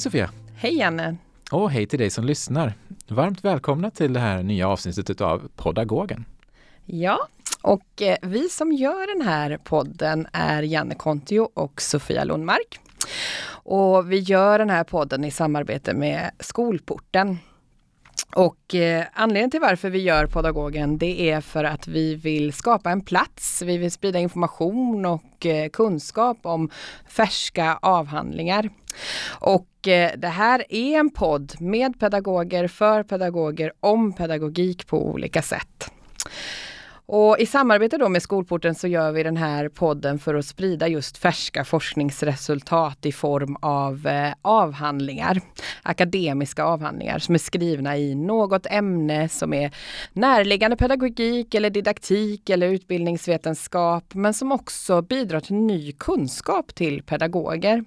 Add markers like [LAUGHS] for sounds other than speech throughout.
Hej Sofia! Hej Janne! Och hej till dig som lyssnar! Varmt välkomna till det här nya avsnittet av Podagogen. Ja, och eh, vi som gör den här podden är Janne Kontio och Sofia Lundmark. Och vi gör den här podden i samarbete med Skolporten. Och eh, anledningen till varför vi gör Podagogen det är för att vi vill skapa en plats. Vi vill sprida information och eh, kunskap om färska avhandlingar. Och eh, det här är en podd med pedagoger, för pedagoger, om pedagogik på olika sätt. Och I samarbete då med Skolporten så gör vi den här podden för att sprida just färska forskningsresultat i form av eh, avhandlingar. Akademiska avhandlingar som är skrivna i något ämne som är närliggande pedagogik eller didaktik eller utbildningsvetenskap men som också bidrar till ny kunskap till pedagoger.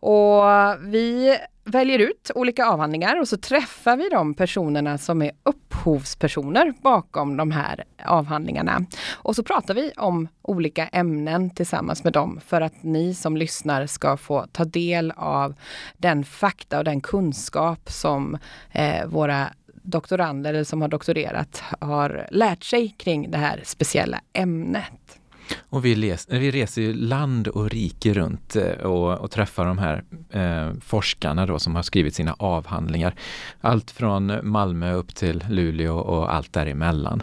Och vi väljer ut olika avhandlingar och så träffar vi de personerna som är upphovspersoner bakom de här avhandlingarna. Och så pratar vi om olika ämnen tillsammans med dem för att ni som lyssnar ska få ta del av den fakta och den kunskap som eh, våra doktorander som har doktorerat har lärt sig kring det här speciella ämnet. Och vi, les, vi reser ju land och rike runt eh, och, och träffar de här eh, forskarna då som har skrivit sina avhandlingar. Allt från Malmö upp till Luleå och allt däremellan.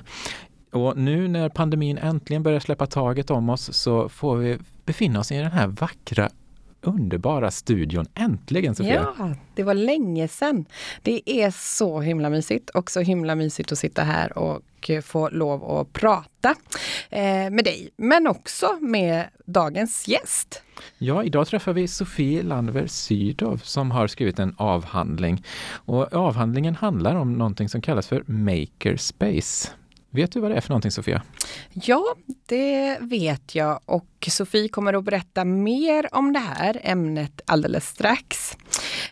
Och nu när pandemin äntligen börjar släppa taget om oss så får vi befinna oss i den här vackra underbara studion. Äntligen Sofia! Ja, det var länge sedan. Det är så himla mysigt och så himla mysigt att sitta här och och få lov att prata eh, med dig, men också med dagens gäst. Ja, idag träffar vi Sofie Landver Sydow som har skrivit en avhandling. Och avhandlingen handlar om någonting som kallas för Makerspace. Vet du vad det är för någonting Sofia? Ja, det vet jag och Sofie kommer att berätta mer om det här ämnet alldeles strax.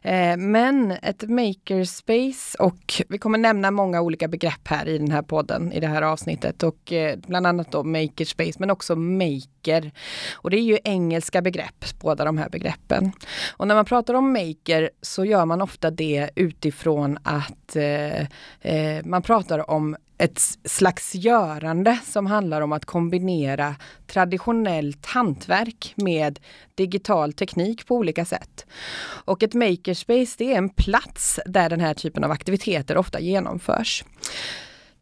Eh, men ett makerspace och vi kommer nämna många olika begrepp här i den här podden, i det här avsnittet och eh, bland annat då makerspace men också maker. Och det är ju engelska begrepp, båda de här begreppen. Och när man pratar om maker så gör man ofta det utifrån att eh, eh man pratar om ett slags görande som handlar om att kombinera traditionellt hantverk med digital teknik på olika sätt. Och ett makerspace det är en plats där den här typen av aktiviteter ofta genomförs.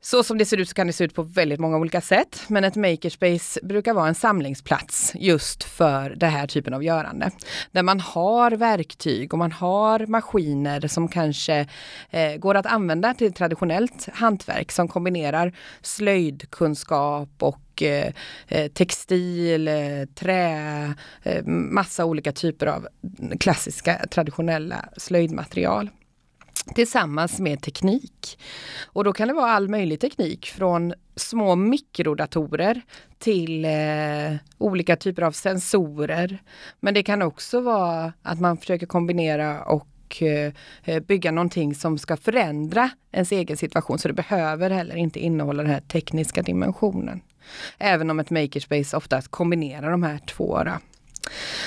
Så som det ser ut så kan det se ut på väldigt många olika sätt. Men ett makerspace brukar vara en samlingsplats just för den här typen av görande. Där man har verktyg och man har maskiner som kanske eh, går att använda till traditionellt hantverk som kombinerar slöjdkunskap och eh, eh textil, eh, trä, eh, massa olika typer av klassiska traditionella slöjdmaterial tillsammans med teknik. Och då kan det vara all möjlig teknik från små mikrodatorer till eh, olika typer av sensorer. Men det kan också vara att man försöker kombinera och eh, eh bygga någonting som ska förändra ens egen situation så det behöver heller inte innehålla den här tekniska dimensionen. Även om ett makerspace ofta kombinerar de här två. Då.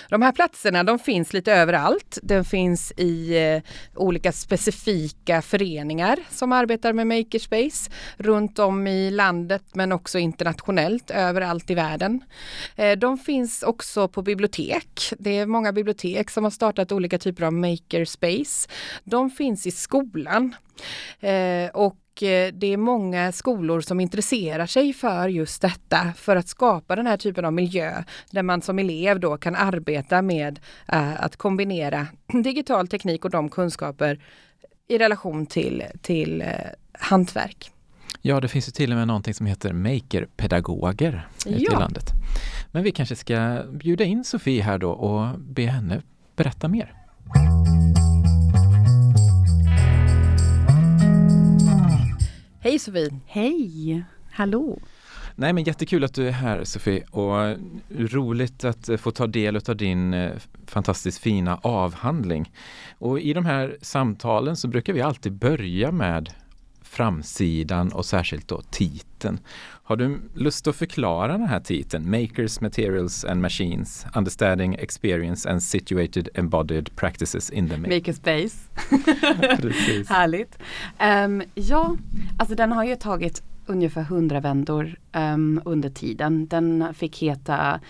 De här platserna de finns lite överallt. Den finns i eh, olika specifika föreningar som arbetar med makerspace runt om i landet men också internationellt överallt i världen. Eh, de finns också på bibliotek. Det är många bibliotek som har startat olika typer av makerspace. De finns i skolan. Eh, och det är många skolor som intresserar sig för just detta för att skapa den här typen av miljö där man som elev då kan arbeta med uh, att kombinera [CLEARS THROAT] digital teknik och de kunskaper i relation till, till uh, hantverk. Ja, det finns ju till och med någonting som heter makerpedagoger ute ja. i landet. Men vi kanske ska bjuda in Sofie här då och be henne berätta mer. Hej Sofie! Hej! Hallå! Nej men jättekul att du är här Sofie och roligt att få ta del av din eh, fantastiskt fina avhandling. Och i de här samtalen så brukar vi alltid börja med framsidan och särskilt då titeln. Har du lust att förklara den här titeln? Makers, Materials and Machines, Understanding, Experience and Situated Embodied Practices in the Makerspace. [LAUGHS] Härligt. Um, ja, alltså den har ju tagit ungefär hundra vändor um, under tiden. Den fick heta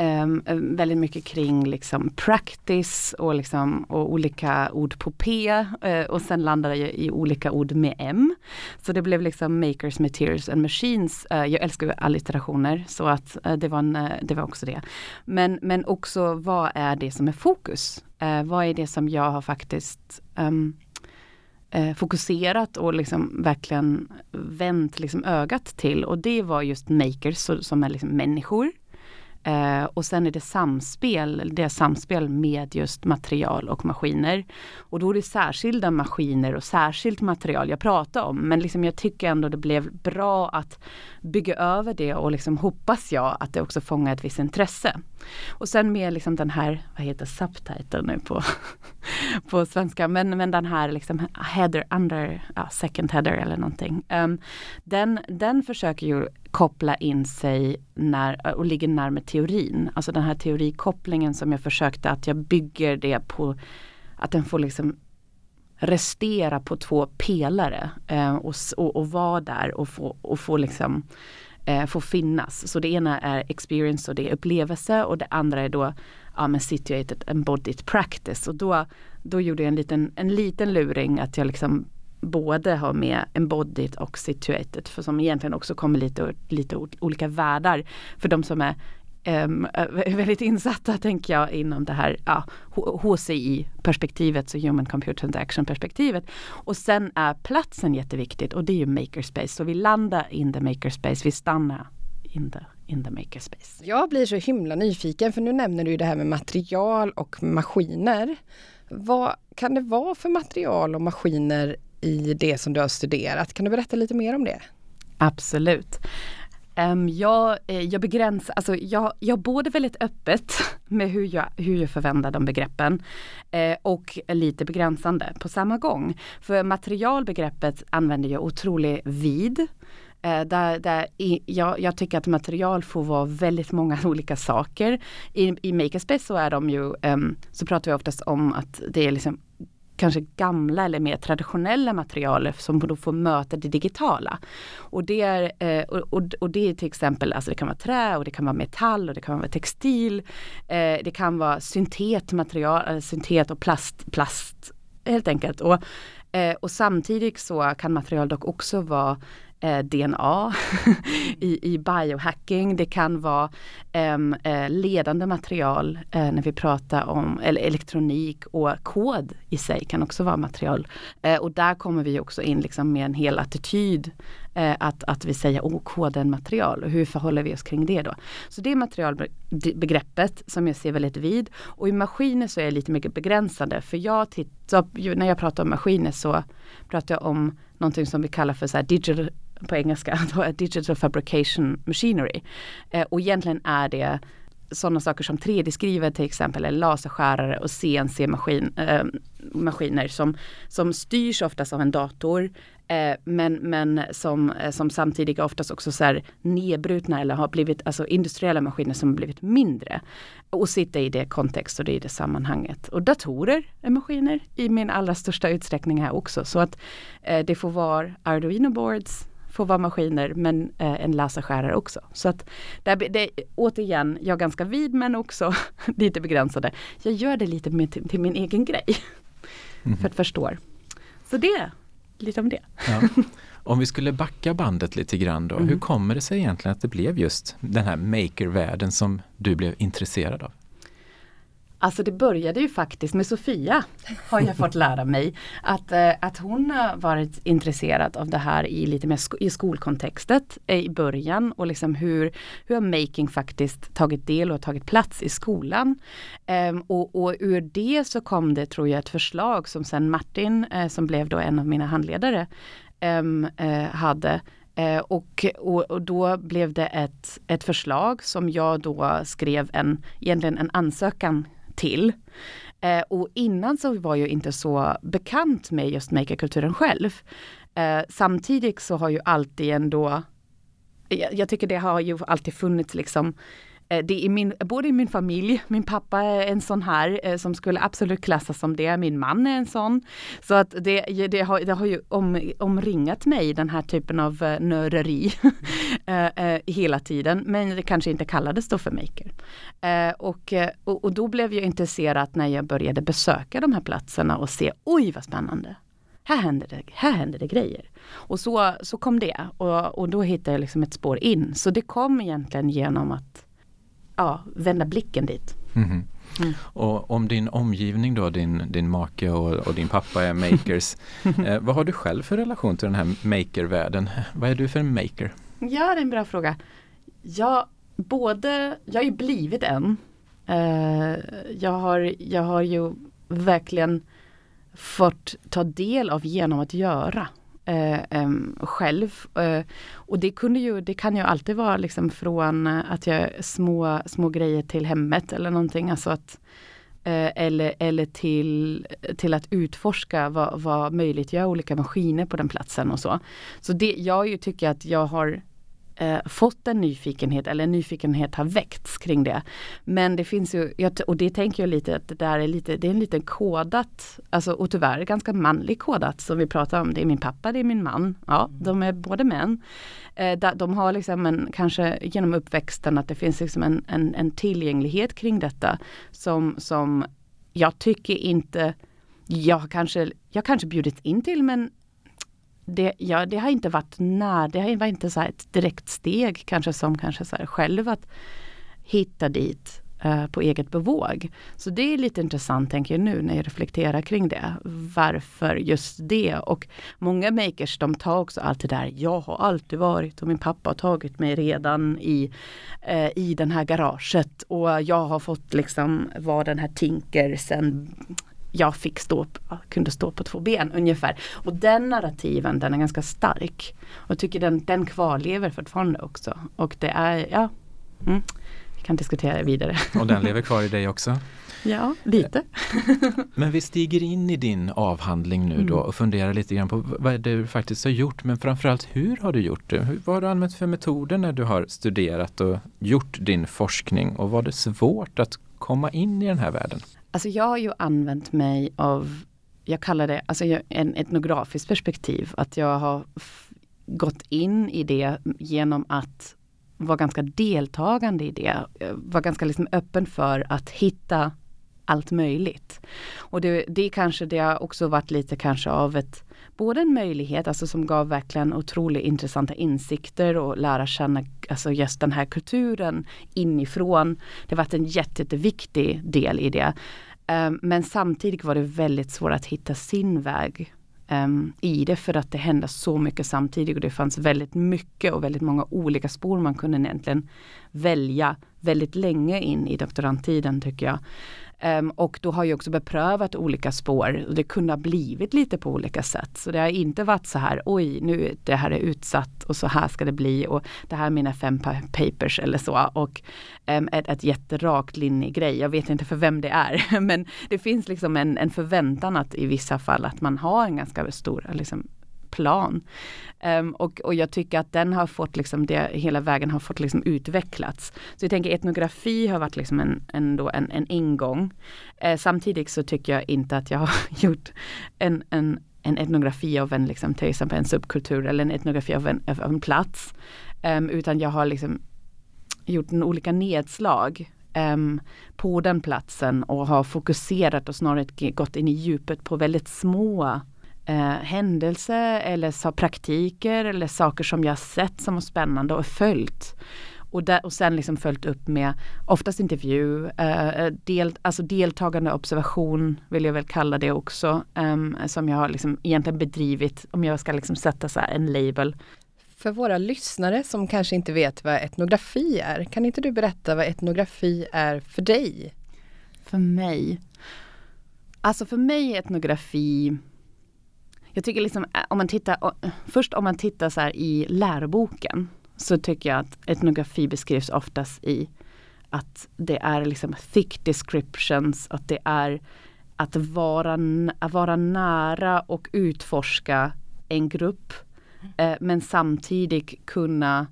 um, väldigt mycket kring liksom practice och, liksom, och olika ord på P uh, och sen landade jag i olika ord med M. Så det blev liksom makers, materials and machines. Uh, jag älskar ju allitterationer så att uh, det, var en, det var också det. Men, men också vad är det som är fokus? vad är det som jag har faktiskt um, fokuserat och liksom verkligen vänt liksom ögat till och det var just makers som är liksom människor. Eh, och sen är det samspel, det är samspel med just material och maskiner. Och då är det särskilda maskiner och särskilt material jag pratar om. Men liksom jag tycker ändå det blev bra att bygga över det och liksom hoppas jag att det också fångar ett visst intresse. Och sen med liksom den här, vad heter subtitle nu på, [LAUGHS] på svenska, men, men den här liksom header under, ja, second header eller någonting. Um, den, den försöker ju koppla in sig när, och ligger närmare teorin. Alltså den här teorikopplingen som jag försökte att jag bygger det på att den får liksom restera på två pelare eh, och, och, och vara där och få, och få liksom eh, få finnas. Så det ena är experience och det är upplevelse och det andra är då ja, men situated embodied practice. Och då, då gjorde jag en liten, en liten luring att jag liksom både har med embodied och situated för som egentligen också kommer lite, lite olika världar för de som är um, [LAUGHS] väldigt insatta tänker jag inom det här ja, HCI-perspektivet, så Human Computer Interaction-perspektivet. Och sen är platsen jätteviktigt och det är ju makerspace. Så vi landar in the makerspace, vi stannar in the, in the makerspace. Jag blir så himla nyfiken för nu nämner du det här med material och maskiner. Vad kan det vara för material och maskiner i det som du har studerat? Kan du berätta lite mer om det? Absolut. Um, jag, eh, jag begränsar, alltså jag, jag både väldigt öppet [LAUGHS] med hur jag, hur jag förvänder de begreppen eh, och lite begränsande på samma gång. För materialbegreppet använder jag otroligt vid. Eh, där, där i, jag, jag, tycker att material får vara väldigt många [LAUGHS] olika saker. I, i Makerspace så är de ju, um, så pratar vi oftast om att det är liksom kanske gamla eller mer traditionella material som då får möta det digitala. Och det är, eh, och, och, det är till exempel, alltså det kan vara trä och det kan vara metall och det kan vara textil. Eh, det kan vara syntetmaterial, eh, syntet och plast, plast helt enkelt. Och, eh, och samtidigt så kan material dock också vara eh, DNA [LAUGHS] i, i biohacking. Det kan vara eh, ledande material eh, när vi pratar om eller elektronik och kod i sig kan också vara material. Eh, och där kommer vi också in liksom med en hel attityd eh, att, att vi säger oh, koden material och hur förhåller vi oss kring det då? Så det är materialbegreppet som jag ser väldigt vid och i maskiner så är det lite mycket begränsande för jag tittar, när jag pratar om maskiner så pratar jag om någonting som vi kallar för så digital på engelska, [LAUGHS] Digital Fabrication Machinery. Eh, och egentligen är det sådana saker som 3D-skrivare till exempel, eller laserskärare och CNC-maskiner eh, som, som styrs oftast av en dator. Eh, men men som, eh, som samtidigt oftast också så här nedbrutna eller har blivit alltså industriella maskiner som har blivit mindre. Och sitta i det kontext och det i det sammanhanget. Och datorer är maskiner i min allra största utsträckning här också. Så att eh, det får vara Arduino boards, får vara maskiner men eh, en laserskärare också. Så att det, det, återigen, jag är ganska vid men också [LAUGHS] lite begränsade. Jag gör det lite med, till, till min egen grej. Mm. För att förstå. Så det, lite om det. Ja. Om vi skulle backa bandet lite grann då, mm. hur kommer det sig egentligen att det blev just den här makervärlden som du blev intresserad av? Alltså det började ju faktiskt med Sofia, har jag fått lära mig. Att, eh, att hon har varit intresserad av det här i lite mer sk i skolkontextet eh, i början och liksom hur, hur har making faktiskt tagit del och tagit plats i skolan. Um, och, och ur det så kom det tror jag ett förslag som sen Martin, uh, som blev då en av mina handledare, um, uh, hade och, och, och, då blev det ett, ett förslag som jag då skrev en, egentligen en ansökan till. Eh, och innan så var jag inte så bekant med just makerkulturen själv. Eh, samtidigt så har ju alltid ändå, jag, jag tycker det har ju alltid funnits liksom Eh, Eh, det är min, både i min familj, min pappa är en sån här eh, som skulle absolut klassas som det, min man är en sån. Så att det, det, har, det har ju om, omringat mig, den här typen av nörderi nöreri [LAUGHS] hela tiden. Men det kanske inte kallades då för maker. och, och, och då blev jag intresserad när jag började besöka de här platserna och se, oj vad spännande här händer det, här händer det grejer. Och så, så kom det och, och då hittade jag liksom ett spår in. Så det kom egentligen genom att ja, vända blicken dit. Mm. Mm. Och om din omgivning då, din, din make och, och din pappa är makers, [LAUGHS] eh, vad har du själv för relation till den här makervärlden? Vad är du för en maker? Ja, det är en bra fråga. Jag, både, jag har ju blivit en. Eh, jag, har, jag har ju verkligen fått ta del av genom att göra eh, själv. Eh, och det, kunde ju, det kan ju alltid vara liksom från eh, att jag små, små grejer till hemmet eller någonting. Alltså att, eh, eller eller till, till att utforska vad, vad möjligt gör olika maskiner på den platsen och så. Så det, jag ju tycker att jag har eh, fått en nyfikenhet eller en nyfikenhet har väckts kring det. Men det finns ju, och det tänker jag lite att det där är lite, det är en liten kodat, alltså och tyvärr ganska manlig kodat som vi pratar om. Det är min pappa, det är min man. Ja, mm. de är både män. Eh, de har liksom en, kanske genom uppväxten att det finns liksom en, en, en tillgänglighet kring detta som, som jag tycker inte jag kanske, jag kanske bjudit in till men det, ja, det har inte varit när, det var inte så ett direkt steg kanske som kanske så själv att hitta dit eh, på eget bevåg. Så det är lite intressant tänker jag nu när jag reflekterar kring det. Varför just det? Och många makers de tar också allt det där, jag har alltid varit och min pappa har tagit mig redan i, eh, i den här garaget och jag har fått liksom vara den här tinker sen jag fick stå, kunde stå på två ben ungefär. Och den narrativen den är ganska stark. Och jag tycker den, den kvarlever fortfarande också. Och det är, ja, mm, vi kan diskutera vidare. Och den lever kvar i dig också? [LAUGHS] Ja, lite. [LAUGHS] Men vi stiger in i din avhandling nu då mm. och funderar lite grann på vad du faktiskt har gjort men framförallt hur har du gjort det? Vad har du använt för metoder när du har studerat och gjort din forskning och var det svårt att komma in i den här världen? Alltså jag har ju använt mig av, jag kallar det alltså en etnografiskt perspektiv. Att jag har gått in i det genom att vara ganska deltagande i det. Var ganska liksom öppen för att hitta allt möjligt. Och det, det kanske det har också varit lite kanske av ett både en möjlighet, alltså som gav verkligen otroligt intressanta insikter och lära känna alltså just den här kulturen inifrån. Det har varit en jätte, jätteviktig del i det. Um, men samtidigt var det väldigt svårt att hitta sin väg um, i det för att det hände så mycket samtidigt och det fanns väldigt mycket och väldigt många olika spår man kunde egentligen välja väldigt länge in i doktorandtiden tycker jag. Um, och då har jag också beprövat olika spår och det kunde ha blivit lite på olika sätt. Så det har inte varit så här, oj nu det här är utsatt och så här ska det bli och det här är mina fem papers eller så. Och um, ett, ett jätterakt linjegrej. Jag vet inte för vem det är [LAUGHS] men det finns liksom en, en förväntan att i vissa fall att man har en ganska stor liksom, plan. Um, och, och jag tycker att den har fått liksom det, hela vägen har fått liksom utvecklats. Så jag tänker etnografi har varit liksom en, ändå en, en ingång. Uh, samtidigt så tycker jag inte att jag har [LAUGHS] gjort en, en, en etnografi av en, liksom, till exempel en subkultur eller en etnografi av en, av en plats. Um, utan jag har liksom gjort en olika nedslag um, på den platsen och har fokuserat och snarare gått in i djupet på väldigt små eh, händelse eller så praktiker eller saker som jag sett som var spännande och följt. Och, där, och sen liksom följt upp med oftast intervju, eh, del, alltså deltagande observation vill jag väl kalla det också. Eh, som jag har liksom egentligen bedrivit, om jag ska liksom sätta så en label. För våra lyssnare som kanske inte vet vad etnografi är, kan inte du berätta vad etnografi är för dig? För mig? Alltså för mig är etnografi jag tycker liksom eh, om man tittar, först om man tittar så i läroboken så tycker jag att etnografi beskrivs oftast i att det är liksom thick descriptions, att det är att vara, att vara nära och utforska en grupp eh, men samtidigt kunna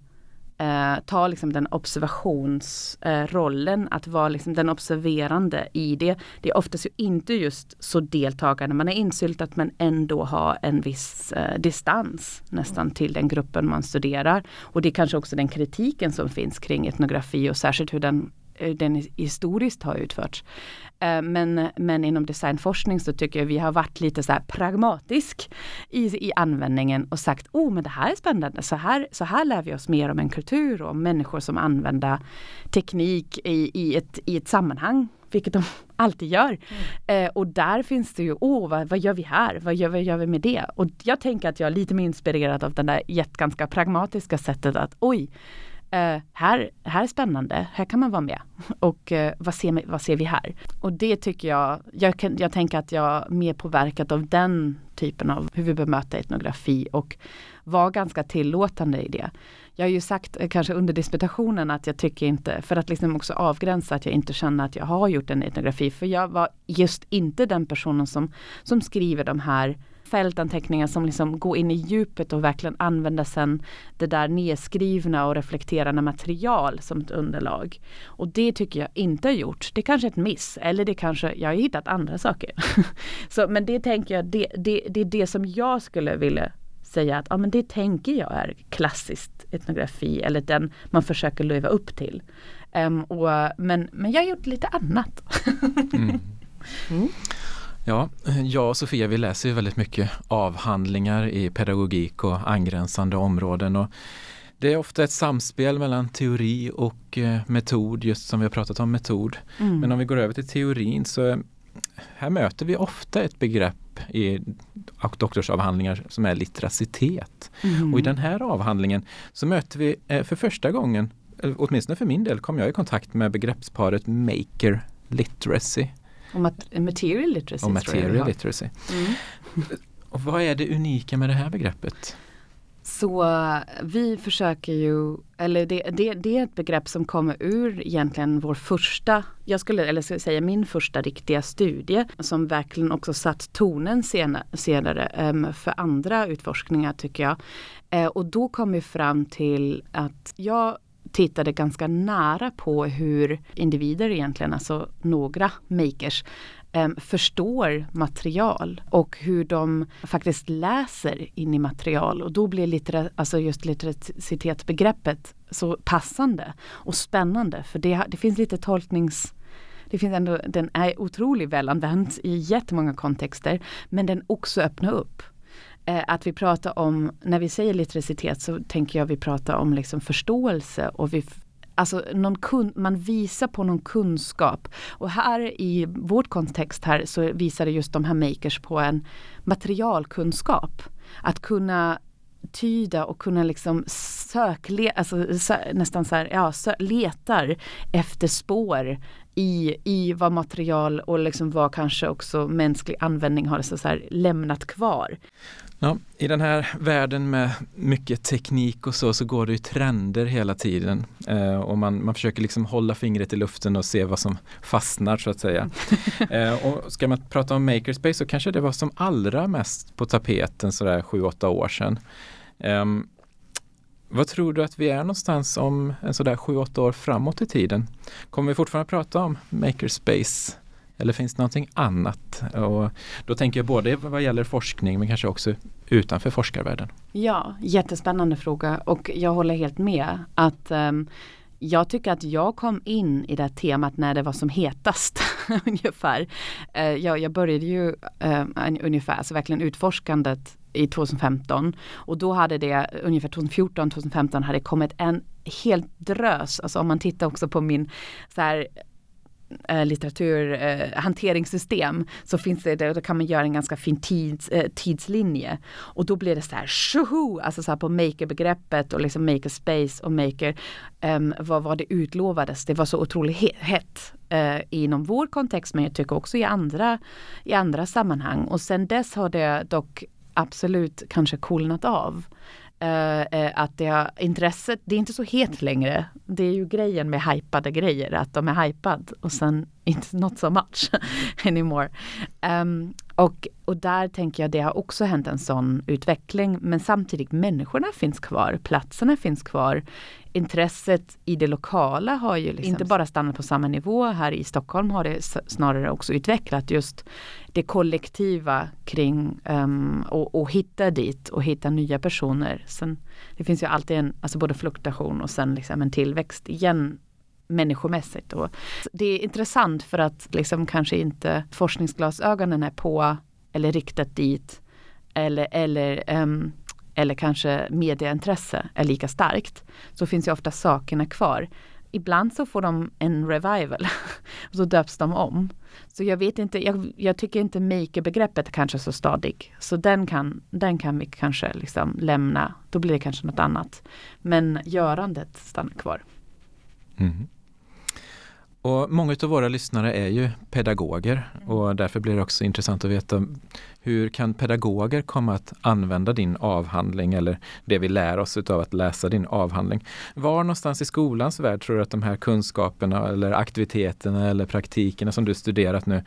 eh, ta liksom den observationsrollen, eh, att vara liksom den observerande i det. Det är oftast ju inte just så deltagande, man är insyltat men ändå har en viss eh, distans nästan till den gruppen man studerar. Och det är kanske också den kritiken som finns kring etnografi och särskilt hur den den historiskt har utförts. Eh, men, men inom designforskning så tycker jag vi har varit lite så pragmatisk i, i användningen och sagt oh men det här är spännande, så här, så här lär vi oss mer om en kultur och om människor som använder teknik i, i, ett, i ett sammanhang vilket de [LAUGHS] alltid gör. Mm. Eh, och där finns det ju, åh vad, vad gör vi här? Vad gör, vad gör vi med det? Och jag tänker att jag är lite mer inspirerad av det där ganska pragmatiska sättet att oj, Uh, här, här är spännande, här kan man vara med. [LAUGHS] Och uh, vad, ser, vad ser vi här? Och det tycker jag, jag, kan, jag tänker att jag är mer påverkad av den typen av hur vi bemöter etnografi och var ganska tillåtande i det. Jag har ju sagt eh, kanske under disputationen att jag tycker inte, för att liksom också avgränsa att jag inte känner att jag har gjort en etnografi, för jag var just inte den personen som, som skriver de här fältanteckningar som liksom går in i djupet och verkligen använder sen det där nedskrivna och reflekterande material som ett underlag. Och det tycker jag inte har gjort. Det är kanske är ett miss eller det kanske, jag har hittat andra saker. [LAUGHS] Så, men det tänker jag, det, det, det är det som jag skulle vilja säga att ja, men det tänker jag är klassiskt etnografi eller den man försöker leva upp till. Um, och, men, men jag har gjort lite annat. [LAUGHS] mm. Mm. Ja, jag och Sofia vi läser ju väldigt mycket avhandlingar i pedagogik och angränsande områden. Och det är ofta ett samspel mellan teori och eh, metod, just som vi har pratat om metod. Mm. Men om vi går över till teorin så här möter vi ofta ett begrepp i doktorsavhandlingar som är litteracitet. Mm. Och i den här avhandlingen så möter vi eh, för första gången, åtminstone för min del, kom jag i kontakt med begreppsparet maker literacy. Och mat material literacy. Och material literacy. Mm. Och vad är det unika med det här begreppet? Så vi försöker ju, eller det, det, det, är ett begrepp som kommer ur egentligen vår första, jag skulle, eller ska säga min första riktiga studie som verkligen också satt tonen senare, senare um, för andra utforskningar tycker jag. Uh, och då kom vi fram till att jag tittade ganska nära på hur individer egentligen, alltså några makers, ehm, förstår material och hur de faktiskt läser in i material. Och då blir littera, alltså just litteracitetsbegreppet så passande och spännande för det, det finns lite tolknings det finns ändå, den är otroligt välanvänd i jättemånga kontexter men den också öppnar upp Eh, att vi pratar om, när vi säger literacitet så tänker jag vi pratar om liksom förståelse och vi Alltså någon kun, man visar på någon kunskap. Och här i vårt kontext här så visar just de här makers på en materialkunskap. Att kunna tyda och kunna liksom sökle, alltså sö, nästan så här, ja, sö, letar efter spår i, i vad material och liksom vad kanske också mänsklig användning har så, så lämnat kvar. Ja, I den här världen med mycket teknik och så, så går det ju trender hela tiden. Eh, och man, man försöker liksom hålla fingret i luften och se vad som fastnar så att säga. [LAUGHS] eh, och ska man prata om makerspace så kanske det var som allra mest på tapeten sådär 7-8 år sedan. Eh, vad tror du att vi är någonstans om en sådär 7-8 år framåt i tiden? Kommer vi fortfarande prata om makerspace eller finns det någonting annat? Och då tänker jag både vad gäller forskning men kanske också utanför forskarvärlden. Ja, jättespännande fråga och jag håller helt med att um, jag tycker att jag kom in i det temat när det var som hetast [LAUGHS] ungefär. Uh, jag, jag, började ju uh, ungefär, alltså verkligen utforskandet i 2015 och då hade det ungefär 2014, 2015 hade kommit en helt drös, alltså om man tittar också på min så här, eh, litteraturhanteringssystem eh, så finns det, då kan man göra en ganska fin tids, eh, tidslinje. Och då blir det så här tjoho, alltså så här på makerbegreppet och liksom makerspace och maker, um, vad var det utlovades? Det var så otroligt hett eh, inom vår kontext men jag tycker också i andra, i andra sammanhang. Och sen dess har det dock absolut kanske kolnat av. Uh, att det har, intresset, det är inte så het längre. Det är ju grejen med hypade grejer, att de är hypad och sen [LAUGHS] inte not so much [LAUGHS] anymore. Um, Och, och där tänker jag det har också hänt en sån utveckling. Men samtidigt människorna finns kvar, platserna finns kvar. Intresset i det lokala har ju liksom inte bara stannat på samma nivå. Här i Stockholm har det snarare också utvecklat just det kollektiva kring um, och, och hitta dit och hitta nya personer. Sen, det finns ju alltid en, alltså både fluktuation och sen liksom en tillväxt igen människomässigt. Och det är intressant för att liksom kanske inte forskningsglasögonen är på eller riktat dit eller, eller, um, eller kanske medieintresse är lika starkt. Så finns ju ofta sakerna kvar. Ibland så får de en revival och [LAUGHS] så döps de om. Så jag vet inte, jag, jag tycker inte maker-begreppet är så stadig. Så den kan, den kan vi kanske liksom lämna, då blir det kanske något annat. Men görandet stannar kvar. Mm. Och många av våra lyssnare är ju pedagoger och därför blir det också intressant att veta hur kan pedagoger komma att använda din avhandling eller det vi lär oss av att läsa din avhandling? Var någonstans i skolans värld tror du att de här kunskaperna eller aktiviteterna eller praktikerna som du studerat nu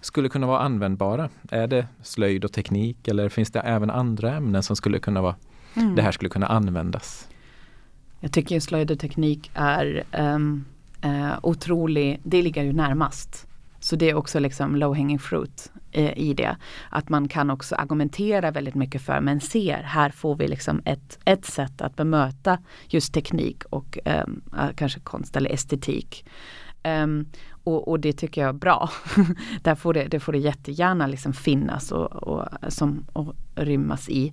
skulle kunna vara användbara? Är det slöjd och teknik eller finns det även andra ämnen som skulle kunna vara, mm. det här skulle kunna användas? Jag tycker slöjd och teknik är um eh, otrolig, det ligger ju närmast. Så det är också liksom low hanging fruit eh, i det. Att man kan också argumentera väldigt mycket för, men ser, här får vi liksom ett, ett sätt att bemöta just teknik och eh, kanske konst eller estetik. Um, och, och, det tycker jag är bra. [LAUGHS] Där får det, det får det jättegärna liksom finnas och, och, som, och rymmas i.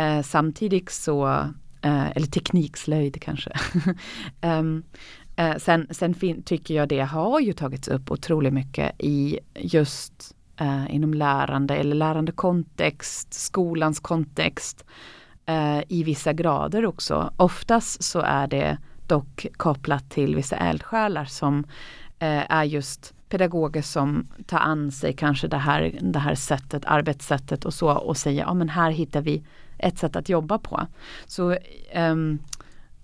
Uh, samtidigt så, uh, eller teknikslöjd kanske. um, [LAUGHS] Eh, sen sen tycker jag det har ju tagits upp otroligt mycket i just eh, inom lärande eller lärande kontext, skolans kontext eh, i vissa grader också. Oftast så är det dock kopplat till vissa eldsjälar som eh, är just pedagoger som tar an sig kanske det här, det här sättet, arbetssättet och så och säger ja men här hittar vi ett sätt att jobba på. Så um,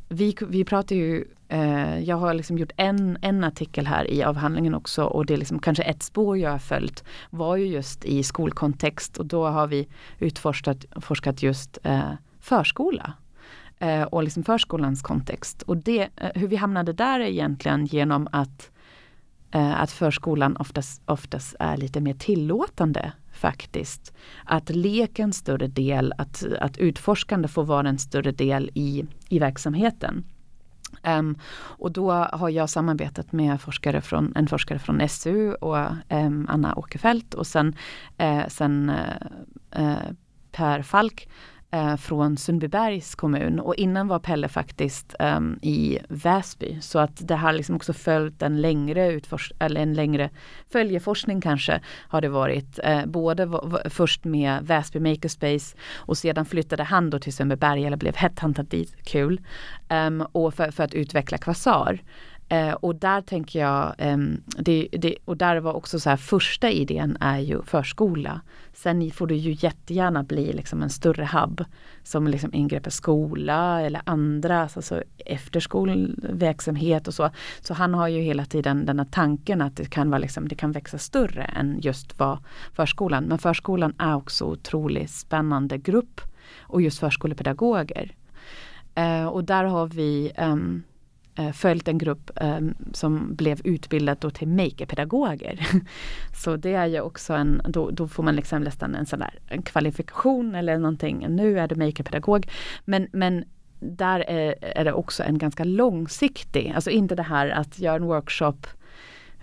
vi, vi pratar ju Eh, jag har liksom gjort en, en artikel här i avhandlingen också och det är liksom kanske ett spår jag har följt var ju just i skolkontext och då har vi utforskat forskat just eh, förskola eh, och liksom förskolans kontext. Och det, eh, hur vi hamnade där är egentligen genom att, eh, att förskolan oftast, oftast är lite mer tillåtande faktiskt. Att leka en större del, att, att utforskande får vara en större del i, i verksamheten. Um, och då har jag samarbetat med forskare från, en forskare från SU och um, Anna Åkerfeldt och sen, uh, sen uh, Per Falk eh, från Sundbybergs kommun och innan var Pelle faktiskt eh, i Väsby. Så att det har liksom också följt en längre, utfors eller en längre följeforskning kanske har det varit. Eh, både först med Väsby Makerspace och sedan flyttade han då till Sundbyberg eller blev headhuntad dit, kul. Ehm, och för, för, att utveckla Kvasar. Eh, och där tänker jag, eh, det, det, och där var också så här första idén är ju förskola. Sen får det ju jättegärna bli liksom en större hubb som liksom ingrepp skola eller andra, alltså efterskolverksamhet och så. Så han har ju hela tiden den här tanken att det kan, vara liksom, det kan växa större än just vad förskolan. Men förskolan är också otroligt spännande grupp och just förskolepedagoger. Eh, och där har vi um, eh, Eh, följt en grupp eh, som blev utbildad då till makerpedagoger. [LAUGHS] Så det är ju också en, då, då får man liksom nästan en sån där en kvalifikation eller någonting. Nu är du makerpedagog. Men, men där är, är det också en ganska långsiktig, alltså inte det här att göra en workshop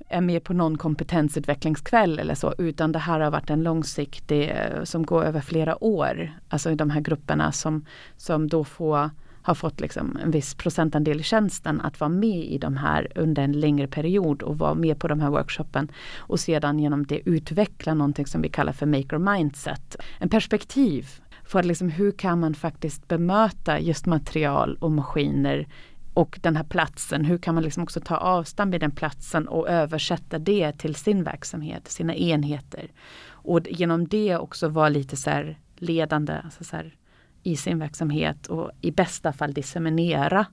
är med på någon kompetensutvecklingskväll eller så, utan det här har varit en långsiktig eh, som går över flera år. Alltså i de här grupperna som, som då får har fått liksom en viss procentandel i tjänsten att vara med i de här under en längre period och vara med på de här workshopen. Och sedan genom det utveckla någonting som vi kallar för maker mindset. En perspektiv för liksom hur kan man faktiskt bemöta just material och maskiner och den här platsen, hur kan man liksom också ta avstamp i den platsen och översätta det till sin verksamhet, sina enheter. Och genom det också vara lite så ledande, alltså så här, i sin verksamhet och i bästa fall disseminera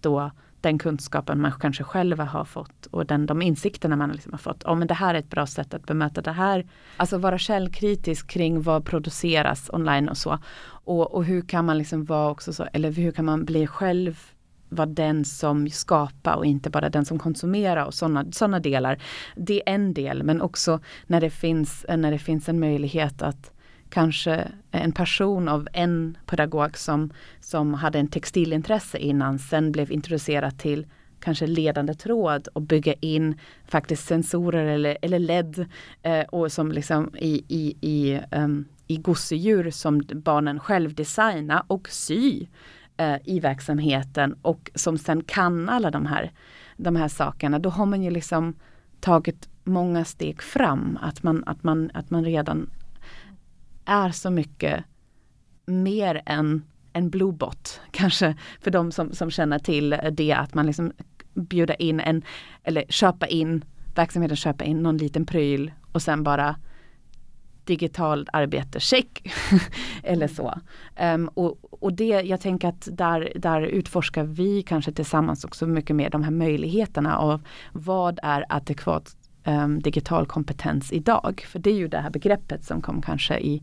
då den kunskapen man kanske själva har fått och den, de insikterna man liksom har fått. Om oh, det här är ett bra sätt att bemöta det här. Alltså vara källkritisk kring vad produceras online och så. Och, och hur kan man liksom vara också så, eller hur kan man bli själv vara den som skapar och inte bara den som konsumerar och sådana såna delar. Det är en del men också när det finns, när det finns en möjlighet att kanske en person av en pedagog som, som hade en textilintresse innan sen blev introducerad till kanske ledande tråd och bygga in faktiskt sensorer eller, eller LED eh, och som liksom i, i, i, um, i gosedjur som barnen själv designa och sy eh, i verksamheten och som sen kan alla de här, de här sakerna. Då har man ju liksom tagit många steg fram. Att man, att man, att man redan är så mycket mer än en bluebot. [LAUGHS] Kanske för de som, som känner till det att man liksom bjuda in en, eller köpa in, verksamheten köpa in någon liten pryl och sen bara digitalt arbete, check! [LAUGHS] eller så. Um, och, och det, jag tänker att där, där utforskar vi kanske tillsammans också mycket mer de här möjligheterna av vad är adekvat um, digital kompetens idag? För det är ju det här begreppet som kom kanske i,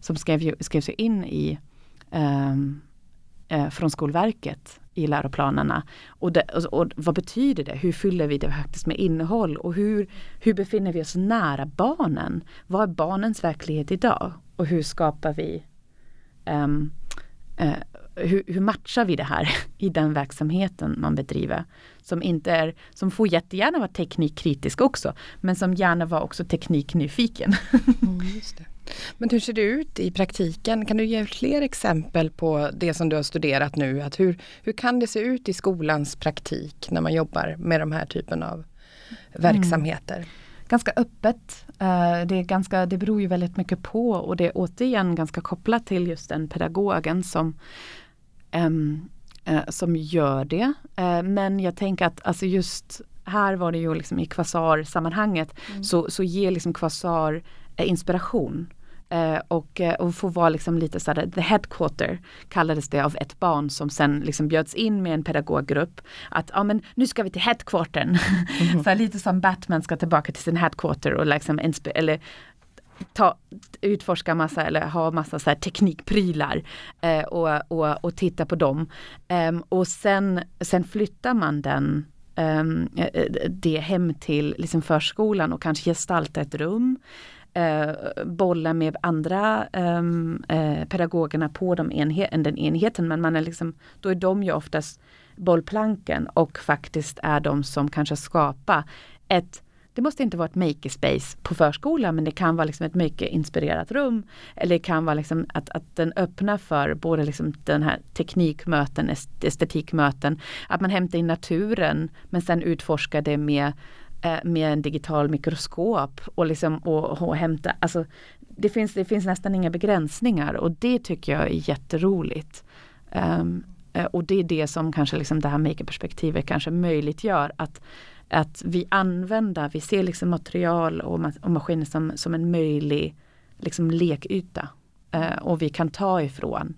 som skrev, skrevs in i um, uh, från Skolverket i läroplanerna. Och, det, och, och, vad betyder det? Hur fyller vi det faktiskt med innehåll? Och hur, hur befinner vi oss nära barnen? Vad är barnens verklighet idag? Och hur skapar vi um, uh, hur, hur, matchar vi det här [LAUGHS] i den verksamheten man bedriver? Som inte är, som får jättegärna vara teknikkritisk också, men som gärna var också tekniknyfiken. Mm, [LAUGHS] men hur ser det ut i praktiken? Kan du ge fler exempel på det som du har studerat nu? Att hur, hur kan det se ut i skolans praktik när man jobbar med de här typen av verksamheter? Mm. Ganska öppet. Uh, det, är ganska, det beror ju väldigt mycket på och det är återigen ganska kopplat till just den pedagogen som um, uh, som gör det. Uh, men jag tänker att alltså just här var det ju liksom i kvasar-sammanhanget mm. så, så ger liksom kvasar inspiration Eh, och, eh, och få vara liksom lite sådär, the headquarter kallades det av ett barn som sen liksom bjöds in med en pedagoggrupp. Att ja men nu ska vi till headquartern. [LAUGHS] Mm. så lite som Batman ska tillbaka till sin headquarter och liksom eller ta, utforska massa eller ha massa så här teknikprylar eh, och, och, och titta på dem. Um, och sen, sen flyttar man den um, det hem till liksom förskolan och kanske gestalta ett rum eh, bolla med andra ehm, eh, pedagogerna på de enhet, den enheten. Men man är liksom, då är de ju oftast bollplanken och faktiskt är de som kanske skapar ett det måste inte vara ett makerspace på förskolan men det kan vara liksom ett maker-inspirerat rum. Eller det kan vara liksom att, att den öppnar för både liksom den här teknikmöten, estetikmöten, att man hämtar in naturen men sen utforskar det med eh, med en digital mikroskop och, liksom, och, och hämta, alltså det finns, det finns nästan inga begränsningar och det tycker jag är jätteroligt. Um, och det är det som kanske liksom det här makerperspektivet kanske möjliggör att, att vi använder, vi ser liksom material och, och maskiner som, som en möjlig liksom lekyta. Eh, och vi kan ta ifrån.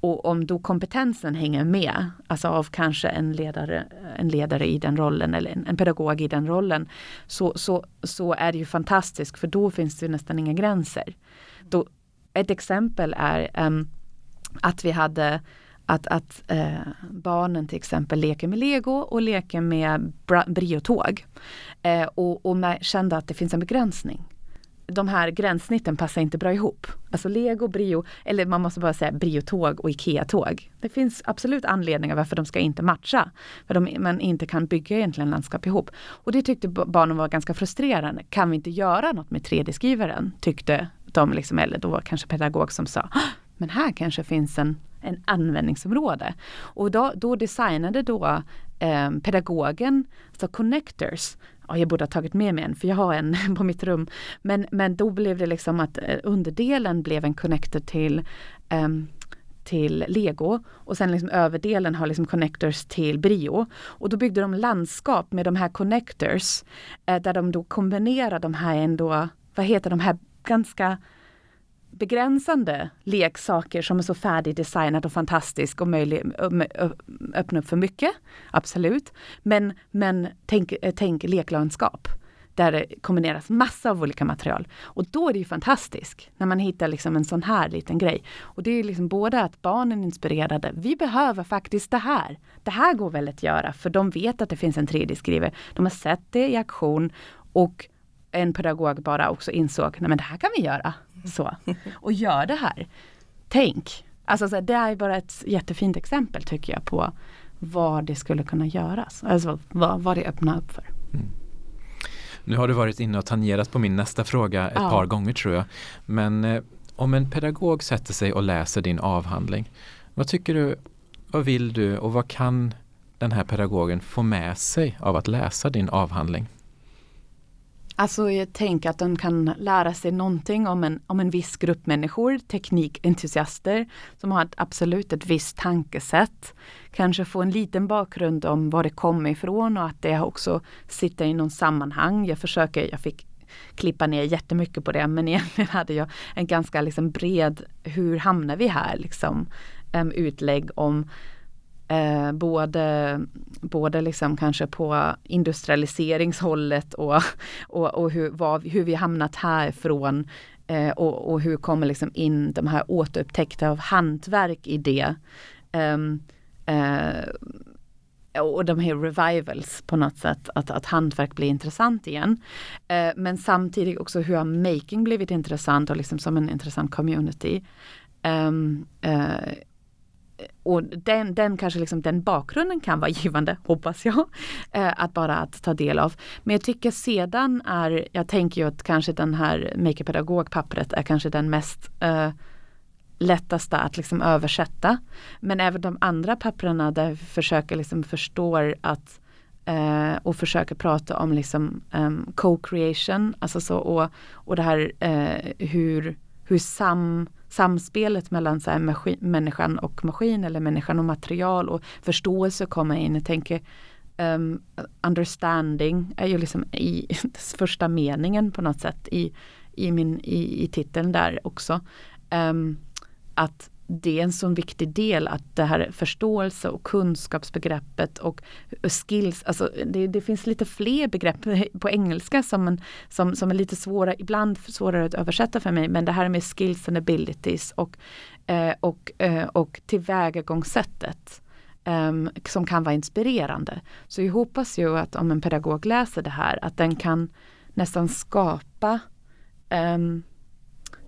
Och om då kompetensen hänger med, alltså av kanske en ledare, en ledare i den rollen eller en, en pedagog i den rollen, så, så, så är det ju fantastiskt för då finns det nästan inga gränser. Då, ett exempel är um, att vi hade att, att eh, barnen till exempel leker med lego och leker med briotåg. Eh, och, och kände att det finns en begränsning de här gränssnitten passar inte bra ihop. Alltså lego, brio, eller man måste bara säga briotåg och IKEA-tåg. Det finns absolut anledningar varför de ska inte matcha. För de, man inte kan bygga egentligen landskap ihop. Och det tyckte barnen var ganska frustrerande. Kan vi inte göra något med 3D-skrivaren? Tyckte de, liksom, eller då var kanske pedagog som sa, men här kanske finns en, en användningsområde. Och då, då designade då eh, pedagogen, alltså connectors, ja, jag borde ha tagit med mig en för jag har en [LAUGHS] på mitt rum. Men, men då blev det liksom att eh, underdelen blev en connector till um, till lego och sen liksom överdelen har liksom connectors till brio. Och då byggde de landskap med de här connectors eh, där de då kombinerar de här ändå, vad heter de här ganska begränsande leksaker som är så färdigdesignat och fantastisk och möjlig, öppna upp för mycket. Absolut. Men, men tänk, eh, tänk leklandskap där det kombineras massa av olika material. Och då är det ju fantastiskt när man hittar liksom en sån här liten grej. Och det är liksom både att barnen är inspirerade, vi behöver faktiskt det här. Det här går väl att göra för de vet att det finns en 3D-skrivare. De har sett det i aktion och en pedagog bara också insåg, nej men det här kan vi göra. Så. Och gör det här. Tänk! Alltså så det är bara ett jättefint exempel tycker jag på vad det skulle kunna göras. Alltså vad, vad det öppnar upp för. Mm. Nu har du varit inne och tangerat på min nästa fråga ett ja. par gånger tror jag. Men eh, om en pedagog sätter sig och läser din avhandling, vad tycker du, vad vill du och vad kan den här pedagogen få med sig av att läsa din avhandling? Alltså jag tänker att de kan lära sig någonting om en, om en viss grupp människor, teknikentusiaster som har ett, absolut ett visst tankesätt. Kanske få en liten bakgrund om var det kommer ifrån och att det också sitter i någon sammanhang. Jag försöker, jag fick klippa ner jättemycket på det men [LAUGHS] egentligen hade jag en ganska liksom bred, hur hamnar vi här liksom, um, utlägg om Eh, både både liksom kanske på industrialiseringshållet och, och, och hur, vad, hur vi hamnat härifrån eh, och, och hur kommer liksom in de här återupptäckta av hantverk i det. Ehm, eh, och de här revivals på något sätt, att, att hantverk blir intressant igen. Eh, men samtidigt också hur har making blivit intressant och liksom som en intressant community. Um, uh, och den, den kanske liksom den bakgrunden kan vara givande, [LAUGHS] hoppas jag, eh, att bara att ta del av. Men jag tycker sedan är, jag tänker ju att kanske den här makerpedagogpappret är kanske den mest eh, lättaste att liksom översätta. Men även de andra papperna där vi försöker liksom förstå att eh, och försöker prata om liksom um, co-creation, alltså så och, och det här eh, hur, hur sam samspelet mellan så här, maskin, människan och maskin eller människan och material och förståelse kommer in. Jag tänker um, understanding är ju liksom i [LAUGHS] första meningen på något sätt i, i, min, i, i titeln där också. Um, att det är en sån viktig del att det här förståelse och kunskapsbegreppet och skills, alltså det, det finns lite fler begrepp på engelska som, som, som är lite svåra, ibland svårare att översätta för mig, men det här med skills and abilities och, eh, och, eh, och tillvägagångssättet eh, som kan vara inspirerande. Så jag hoppas ju att om en pedagog läser det här att den kan nästan skapa ehm,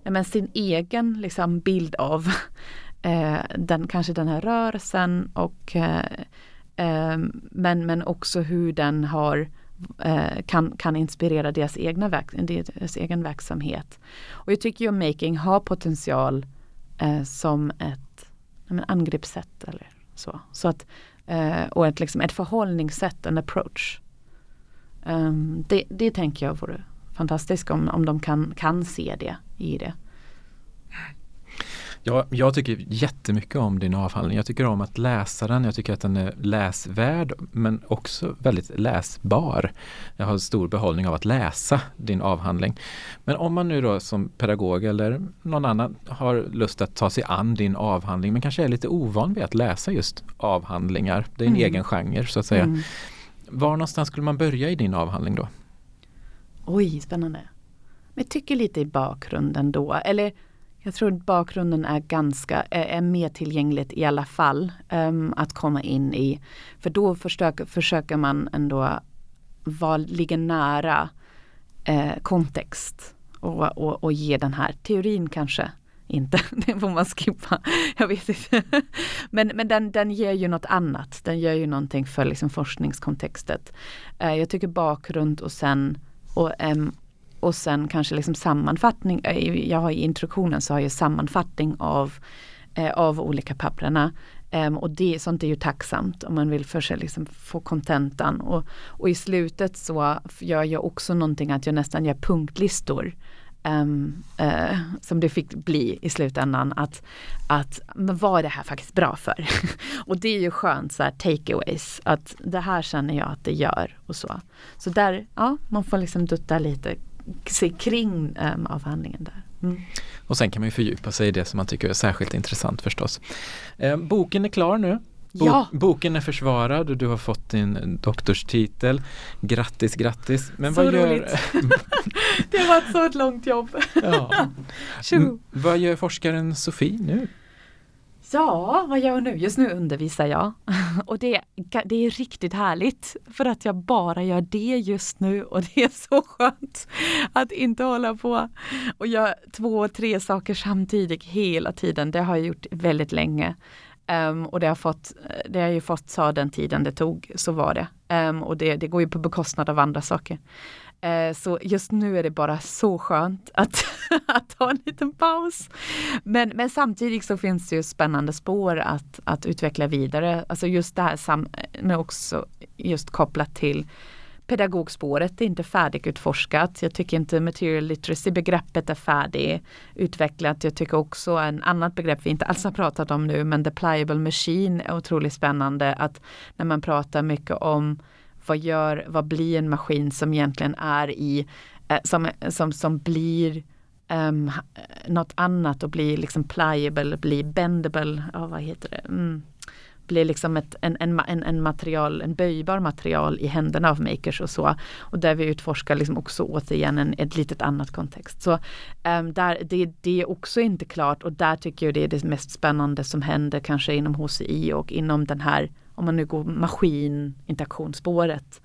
men sin egen liksom, bild av [LAUGHS] eh, den, kanske den här rörelsen och eh, eh, men, men också hur den har eh, kan, kan inspirera deras, egna verk, deras egen verksamhet. Och jag tycker ju making har potential eh, som ett men, angreppssätt eller så. så att, eh, och ett, liksom, ett förhållningssätt, en approach. Um, det, det tänker jag vore fantastiskt om, om de kan, kan se det i det. Ja, jag tycker jättemycket om din avhandling. Jag tycker om att läsa den. Jag tycker att den är läsvärd men också väldigt läsbar. Jag har stor behållning av att läsa din avhandling. Men om man nu då som pedagog eller någon annan har lust att ta sig an din avhandling men kanske är lite ovan vid att läsa just avhandlingar. Det är en mm. egen genre så att säga. Mm. Var någonstans skulle man börja i din avhandling då? Oj, spännande. Men jag tycker lite i bakgrunden då, eller jag tror bakgrunden är ganska, är, är mer tillgängligt i alla fall um, att komma in i. För då försöker, försöker man ändå vara, ligga nära eh, kontext och, och, och ge den här teorin kanske inte, [LAUGHS] det får man skippa. Jag vet inte. Men, men den, den ger ju något annat. Den gör ju någonting för liksom forskningskontextet. Eh, jag tycker bakgrund och sen och, um, och sen kanske liksom sammanfattning, eh, jag har i introduktionen så har jag sammanfattning av, eh, av olika papperna. Um, ehm, och det, sånt är ju tacksamt om man vill för liksom få kontentan. Och, och i slutet så gör jag också någonting att jag nästan gör punktlistor. Um, uh, som det fick bli i slutändan. Att, att men vad är det här faktiskt bra för? [LAUGHS] och det är ju skönt så här takeaways. Att det här känner jag att det gör och så. Så där, ja, man får liksom dutta lite sig kring um, avhandlingen där. Mm. Och sen kan man ju fördjupa sig i det som man tycker är särskilt intressant förstås. Eh, boken är klar nu. Bo ja. Boken är försvarad och du har fått din doktorstitel. Grattis, grattis. Men så vad roligt. gör... [LAUGHS] det har varit så ett långt jobb. ja. [LAUGHS] vad gör forskaren Sofie nu? Ja, vad gör jag nu? Just nu undervisar jag. [LAUGHS] Och det, det är riktigt härligt för att jag bara gör det just nu och det är så skönt att inte hålla på och göra två, tre saker samtidigt hela tiden. Det har jag gjort väldigt länge. Um, och det har, fått, eh, det har ju fått ta den tiden det tog, så var det. Um, och det, det går ju på bekostnad av andra saker. Uh, så just nu är det bara så skönt att, [LAUGHS] att ta en liten paus. Men, men samtidigt så finns det ju spännande spår att, att utveckla vidare. Alltså just det här sam, också just kopplat till pedagogspåret är inte färdigutforskat. Jag tycker inte material literacy-begreppet är färdigutvecklat. Jag tycker också en annat begrepp vi inte alls har pratat om nu, men the pliable machine är otroligt spännande. Att när man pratar mycket om vad gör, vad blir en maskin som egentligen är i, eh, som, som, som blir um, något annat och blir liksom pliable, blir bendable, oh, vad heter det? Mm blir liksom ett, en, en, en, material, en böjbar material i händerna av makers och så. Och där vi utforskar liksom också återigen en, ett litet annat kontext. Så um, där, det, det är också inte klart och där tycker jag det är det mest spännande som händer kanske inom HCI och inom den här, om man nu går maskin interaktionsspåret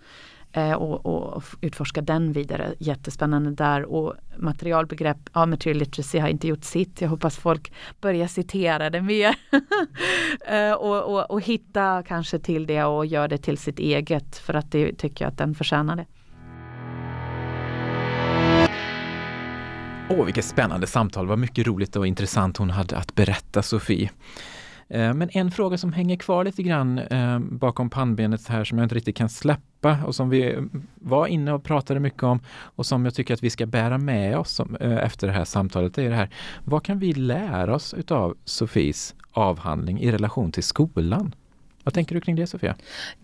Eh, och, och, utforska den vidare. Jättespännande där och materialbegrepp, ja material literacy har inte gjort sitt. Jag hoppas folk börjar citera det mer [LAUGHS] eh, och, och, och, hitta kanske till det och gör det till sitt eget för att det tycker jag att den förtjänar det. Åh, vilket spännande samtal. Vad mycket roligt och intressant hon hade att berätta, Sofie. Eh, men en fråga som hänger kvar lite grann eh, bakom pannbenet här som jag inte riktigt kan släppa och som vi eh, var inne och pratade mycket om och som jag tycker att vi ska bära med oss efter det här samtalet är det här. Vad kan vi lära oss utav Sofies avhandling i relation till skolan? Vad tänker du kring det Sofia?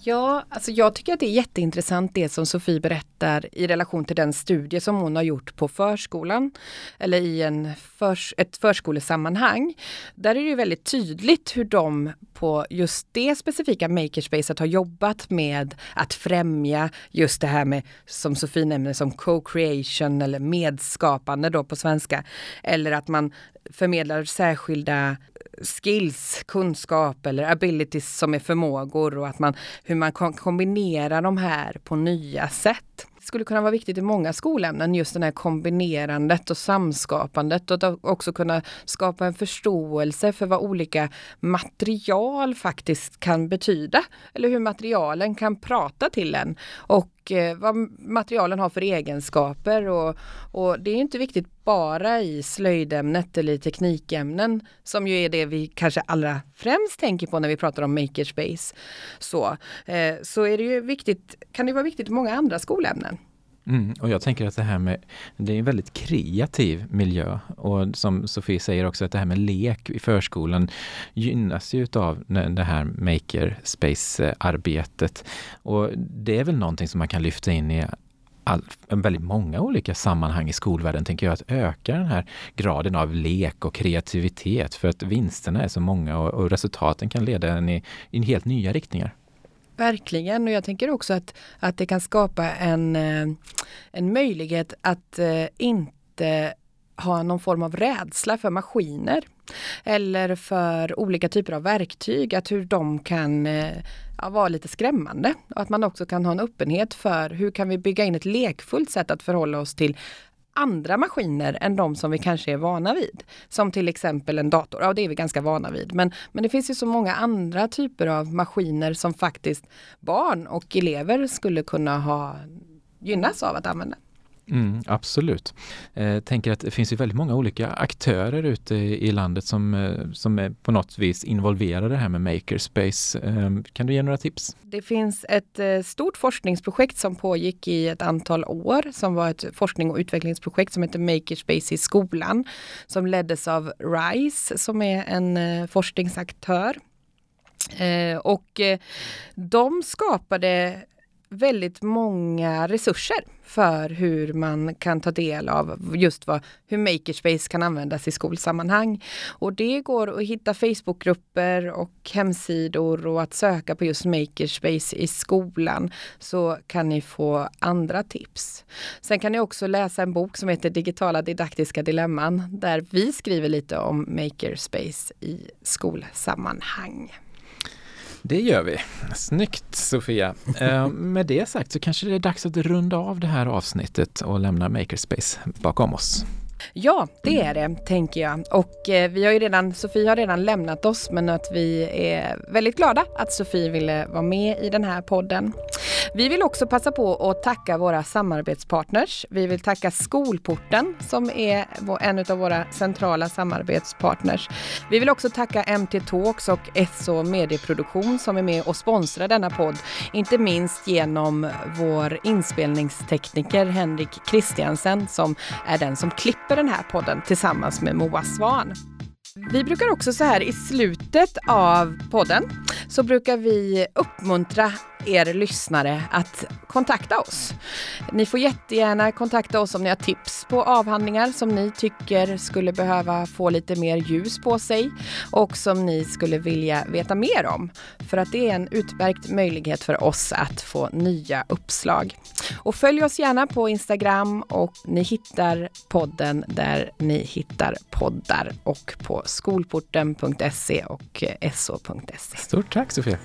Ja, alltså jag tycker att det är jätteintressant det som Sofie berättar i relation till den studie som hon har gjort på förskolan. Eller i en förs ett förskolesammanhang. Där är det ju väldigt tydligt hur de på just det specifika makerspacet har jobbat med att främja just det här med som Sofie nämner som co-creation eller medskapande då på svenska. Eller att man förmedlar särskilda skills, kunskap eller abilities som är förmågor och att man, hur man kan kombinera de här på nya sätt Det skulle kunna vara viktigt i många skolämnen, just det här kombinerandet och samskapandet och också kunna skapa en förståelse för vad olika material faktiskt kan betyda. Eller hur materialen kan prata till en. Och och vad materialen har för egenskaper. Och, och, det är inte viktigt bara i slöjdämnet eller i teknikämnen som ju är det vi kanske allra främst tänker på när vi pratar om makerspace. Så, eh, så är det ju viktigt, kan det vara viktigt i många andra skolämnen. Mm, och jag tänker att det här med, det är en väldigt kreativ miljö och som Sofie säger också att det här med lek i förskolan gynnas ju utav det här makerspace-arbetet. Och det är väl någonting som man kan lyfta in i all, väldigt många olika sammanhang i skolvärlden, tänker jag, att öka den här graden av lek och kreativitet för att vinsterna är så många och, och resultaten kan leda en i, i helt nya riktningar. Verkligen och jag tänker också att, att det kan skapa en, eh, en möjlighet att eh, inte ha någon form av rädsla för maskiner. Eller för olika typer av verktyg, att hur de kan eh, ja, vara lite skrämmande. Och att man också kan ha en öppenhet för hur kan vi bygga in ett lekfullt sätt att förhålla oss till andra maskiner än de som vi kanske är vana vid. Som till exempel en dator, ja det är vi ganska vana vid. Men, men det finns ju så många andra typer av maskiner som faktiskt barn och elever skulle kunna ha gynnas av att använda. Mm, absolut. Eh, tänker att det finns ju väldigt många olika aktörer ute i landet som, eh, som är på något vis involverade här med Makerspace. Eh, kan du ge några tips? Det finns ett eh, stort forskningsprojekt som pågick i ett antal år som var ett forskning och utvecklingsprojekt som heter Makerspace i skolan som leddes av RISE som är en eh, forskningsaktör. Eh, och de skapade väldigt många resurser för hur man kan ta del av just vad, hur Makerspace kan användas i skolsammanhang. Och det går att hitta Facebookgrupper och hemsidor och att söka på just Makerspace i skolan så kan ni få andra tips. Sen kan ni också läsa en bok som heter Digitala didaktiska dilemman där vi skriver lite om Makerspace i skolsammanhang. Det gör vi. Snyggt Sofia. Eh, med det sagt så kanske det är dags att runda av det här avsnittet och lämna Makerspace bakom oss. Ja, det är det, tänker jag. Och eh, vi har ju redan, Sofie har redan lämnat oss, men att vi är väldigt glada att Sofie ville vara med i den här podden. Vi vill också passa på att tacka våra samarbetspartners. Vi vill tacka Skolporten som är en av våra centrala samarbetspartners. Vi vill också tacka MT Talks och SO Medieproduktion som är med och sponsrar denna podd. Inte minst genom vår inspelningstekniker Henrik Christiansen, som är den som klipper den här podden tillsammans med Moa Svan. Vi brukar också så här i slutet av podden så brukar vi uppmuntra er lyssnare att kontakta oss. Ni får jättegärna kontakta oss om ni har tips på avhandlingar som ni tycker skulle behöva få lite mer ljus på sig och som ni skulle vilja veta mer om. För att det är en utmärkt möjlighet för oss att få nya uppslag. Och följ oss gärna på Instagram och ni hittar podden där ni hittar poddar och på skolporten.se och eh, so.se. Stort tack Sofia!